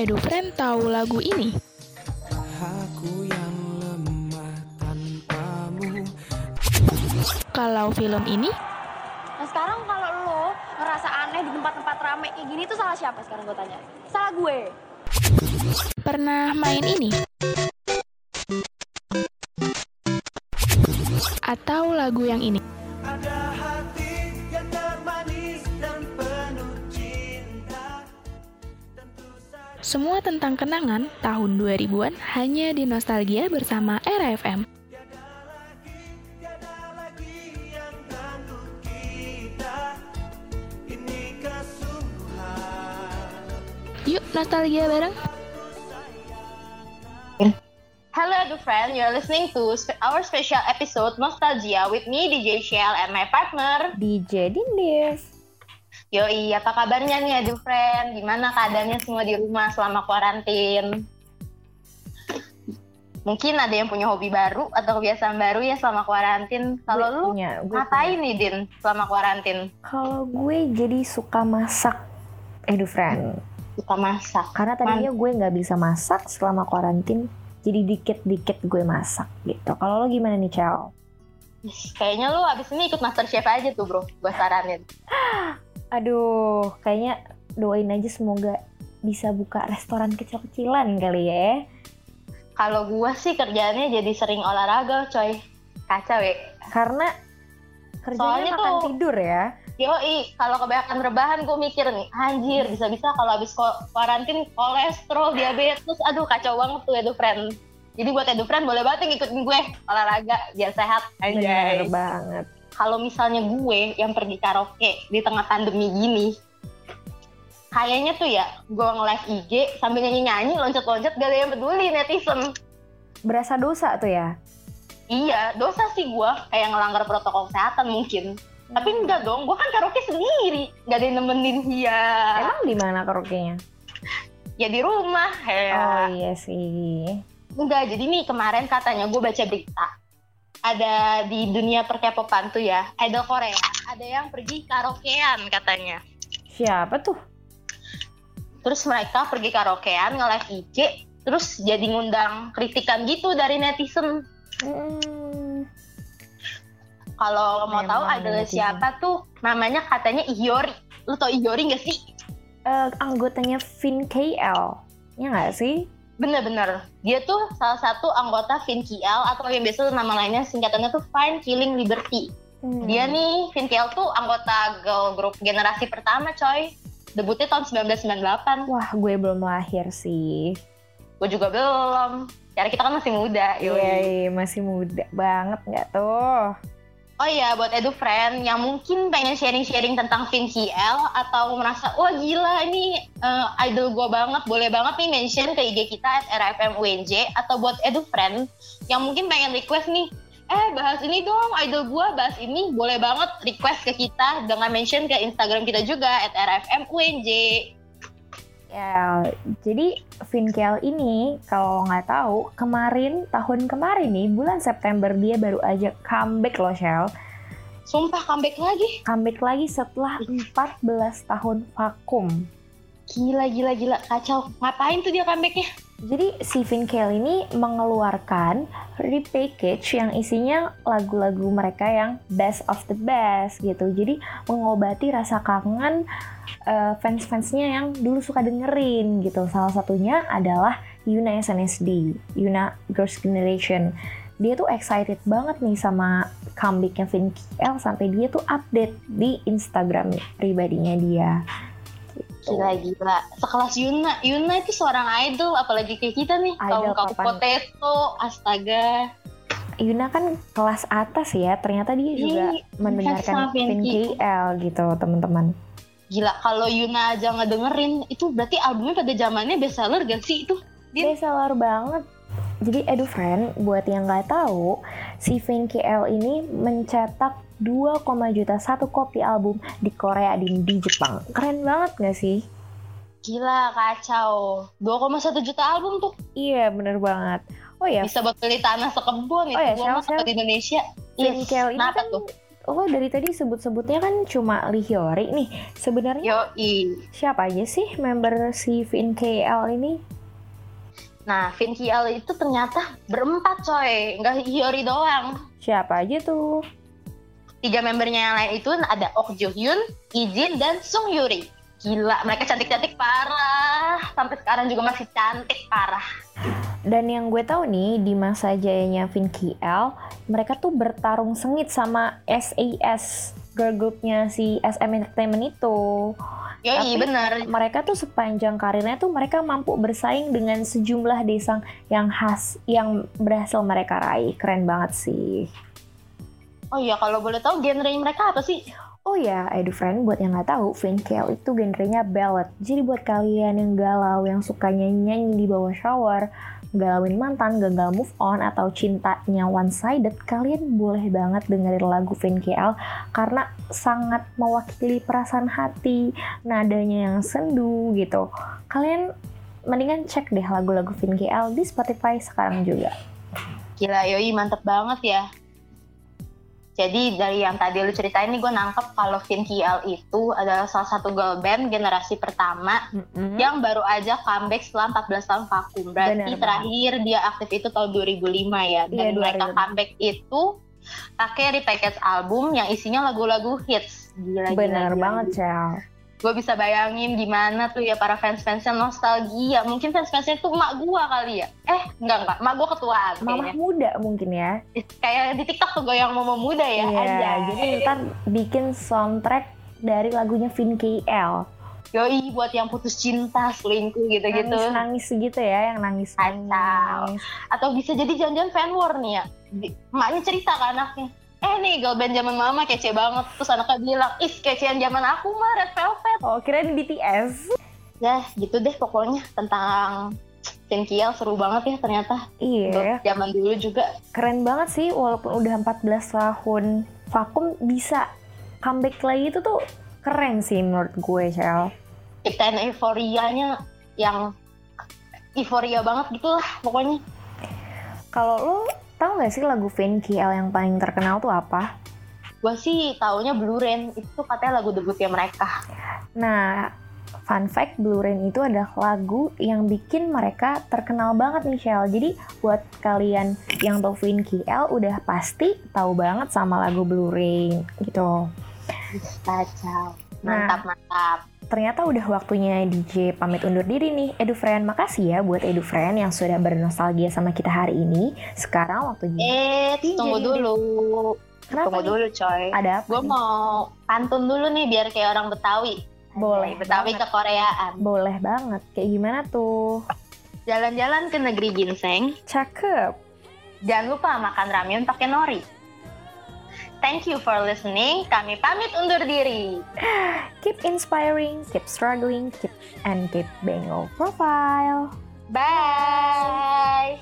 EduFriend tahu lagu ini? Aku yang lemah tanpamu Kalau film ini? Nah sekarang kalau lo ngerasa aneh di tempat-tempat rame kayak gini tuh salah siapa sekarang gue tanya? Salah gue. Pernah main ini? Atau lagu yang ini? Ada Semua tentang kenangan tahun 2000-an hanya di Nostalgia bersama Era FM. tiada lagi yang ganggu kita Ini kesungguhan Yuk nostalgia bareng. Hello, dear friend. You're listening to our special episode Nostalgia with me, DJ Shell, and my partner. DJ Dindis. Yoi, apa kabarnya nih, aduh friend? Gimana keadaannya semua di rumah selama kuarantin? Mungkin ada yang punya hobi baru atau kebiasaan baru ya selama kuarantin. Kalau lu punya, gue ngapain nih, Din, selama kuarantin? punya. Kalau gue jadi suka masak, Edu friend. Suka masak. Karena tadinya gue nggak bisa masak selama kuarantin, jadi dikit-dikit gue masak gitu. Kalau lo gimana nih, Cel? Kayaknya lu abis ini ikut Masterchef aja tuh, bro. Gue saranin. Aduh, kayaknya doain aja semoga bisa buka restoran kecil-kecilan kali ya. Kalau gue sih kerjaannya jadi sering olahraga, coy. Kacau ya. Karena kerjanya Soalnya makan tuh- tidur ya. Yoi, kalau kebanyakan rebahan gue mikir nih, anjir bisa-bisa kalau habis kuarantin kolesterol, diabetes, aduh kacau banget tuh Edu Friend. Jadi buat Edu Friend boleh banget ngikutin gue olahraga biar sehat. Bener Anjay. banget. Kalau misalnya gue yang pergi karaoke di tengah pandemi gini, kayaknya tuh ya gue nge-live IG sambil nyanyi-nyanyi, loncat-loncat gak ada yang peduli netizen. Berasa dosa tuh ya. Iya, dosa sih gue kayak ngelanggar protokol kesehatan mungkin. Tapi enggak dong, gue kan karaoke sendiri, gak ada yang nemenin dia. Emang di mana karaoke-nya? ya di rumah ya. Oh iya sih. Enggak, jadi nih kemarin katanya gue baca berita. Ada di dunia perkepopan tuh ya, idol Korea. Ada yang pergi karaokean katanya. Siapa tuh? Terus mereka pergi karaokean, nge-live IG, terus jadi ngundang kritikan gitu dari netizen. Hmm, Kalau mau tahu netizen. siapa tuh, namanya katanya Ihyori. Lu tau Ihyori gak sih? eh, anggotanya Vin KL. Ya nggak sih? Bener-bener. Dia tuh salah satu anggota VinKL atau yang biasa nama lainnya singkatannya tuh Fine Killing Liberty. Hmm. Dia nih, Vintiel tuh anggota girl group generasi pertama coy. Debutnya tahun 1998. Wah, gue belum lahir sih. Gue juga belum. Karena kita kan masih muda. iya, masih muda banget nggak tuh? Oh iya, buat edu friend yang mungkin pengen sharing-sharing tentang VinKL atau merasa, wah gila ini eh, idol gue banget, boleh banget nih mention ke IG kita at RFMUNJ atau buat edu friend yang mungkin pengen request nih, eh bahas ini dong idol gue, bahas ini boleh banget request ke kita dengan mention ke Instagram kita juga at RFMUNJ. Ya, jadi Vin KL ini kalau nggak tahu kemarin tahun kemarin nih bulan September dia baru aja comeback loh Shell. Sumpah comeback lagi. Comeback lagi setelah 14 tahun vakum. Gila, gila, gila. Kacau. Ngapain tuh dia comebacknya? Jadi si Vin KL ini mengeluarkan repackage yang isinya lagu-lagu mereka yang best of the best gitu. Jadi mengobati rasa kangen eh, fans-fansnya yang dulu suka dengerin gitu. Salah satunya adalah Yuna SNSD, Yuna Girls Generation. Dia tuh excited banget nih sama comebacknya Vin KL sampai dia tuh update di Instagram pribadinya dia. Gila gila. Sekelas Yuna. Yuna itu seorang idol, apalagi kayak kita nih. Idol Kaum potato, astaga. Yuna kan kelas atas ya, ternyata dia juga Ih, mendengarkan sama Vin Vin KL gitu teman-teman. Gila, kalau Yuna aja ngedengerin, itu berarti albumnya pada zamannya bestseller gak sih itu? Din? Bestseller banget. Jadi Edu Friend, buat yang nggak tahu, si Vin KL ini mencetak 2, juta satu kopi album di Korea dan di Jepang. Keren banget nggak sih? Gila, kacau. 2,1 juta album tuh. Iya, bener banget. Oh ya, Bisa buat beli tanah sekebun itu. Oh ya, gua di Indonesia. Vin Ih, KL ini kan tuh? lo dari tadi sebut-sebutnya kan cuma Lee Hyori nih. Sebenarnya Yoi. siapa aja sih member si Vin KL ini? Nah, Vin Kiel itu ternyata berempat coy, nggak Hyori doang. Siapa aja tuh? Tiga membernya yang lain itu ada Ok Jo Hyun, Ijin, dan Sung Yuri. Gila, mereka cantik-cantik parah. Sampai sekarang juga masih cantik parah. Dan yang gue tahu nih di masa jayanya Vin KL, mereka tuh bertarung sengit sama SAS girl groupnya si SM Entertainment itu. Yoi, Tapi- bener. Mereka tuh sepanjang karirnya tuh mereka mampu bersaing dengan sejumlah desang yang khas yang berhasil mereka raih. Keren banget sih. Oh iya, kalau boleh tahu genre mereka apa sih? Oh ya, Edu Friend, buat yang nggak tahu, Vin KL itu genrenya ballad. Jadi buat kalian yang galau, yang sukanya nyanyi di bawah shower, galauin mantan, gagal move on, atau cintanya one-sided, kalian boleh banget dengerin lagu Vin KL karena sangat mewakili perasaan hati, nadanya yang sendu gitu. Kalian mendingan cek deh lagu-lagu Vin KL di Spotify sekarang juga. Gila, Yoi mantep banget ya. Jadi dari yang tadi lu ceritain nih gue nangkep kalau Vin Kiel itu adalah salah satu girl band generasi pertama Mm-mm. yang baru aja comeback setelah 14 tahun vakum. Berarti banget. terakhir dia aktif itu tahun 2005 ya. Dan Iya, mereka 2005. comeback itu pakai repackage album yang isinya lagu-lagu hits. Gila, Bener banget, Cel. Gue bisa bayangin gimana tuh ya para fans-fansnya nostalgia. Mungkin fans-fansnya tuh emak gua kali ya. Eh, enggak enggak. Emak gua ketuaan Mamah kayaknya. muda mungkin ya. Kayak di TikTok tuh goyang momo muda ya. Iya, Anjay. jadi ntar bikin soundtrack dari lagunya Vin KL. Yoi buat yang putus cinta, selingkuh gitu-gitu. Nangis-nangis gitu ya, yang Kacau. nangis-nangis. Atau bisa jadi janjian fan war nih ya. Emaknya cerita ke anaknya. Eh nih girl band zaman mama kece banget. Terus anaknya bilang, ih kecean zaman aku mah Red Velvet. Oh, kirain BTS. Ya gitu deh pokoknya tentang Vin Kiel seru banget ya ternyata. Iya, zaman dulu juga. keren banget sih walaupun udah 14 tahun vakum bisa comeback lagi itu tuh keren sih menurut gue, Shell. Ciptain euforianya yang euforia banget gitu lah pokoknya. Kalau lo tahu nggak sih lagu Vin KL yang paling terkenal tuh apa? Gue sih taunya Blue Rain itu katanya lagu debutnya mereka. Nah, fun fact Blue Rain itu adalah lagu yang bikin mereka terkenal banget nih Shell. Jadi buat kalian yang tahu Vin KL udah pasti tahu banget sama lagu Blue Rain gitu. Kacau. Nah. Mantap, mantap. Ternyata udah waktunya DJ pamit undur diri nih. Edu Friend, makasih ya buat Edu Friend yang sudah bernostalgia sama kita hari ini. Sekarang waktunya. Eh, tunggu dulu. Kenapa tunggu nih? dulu, coy. Ada apa? Gue mau pantun dulu nih biar kayak orang Betawi. Boleh Betawi banget. ke Koreaan. Boleh banget. Kayak gimana tuh? Jalan-jalan ke negeri ginseng. Cakep. Jangan lupa makan ramyun pakai nori. Thank you for listening. Kami pamit undur diri. Keep inspiring, keep struggling, keep and keep being low profile. Bye.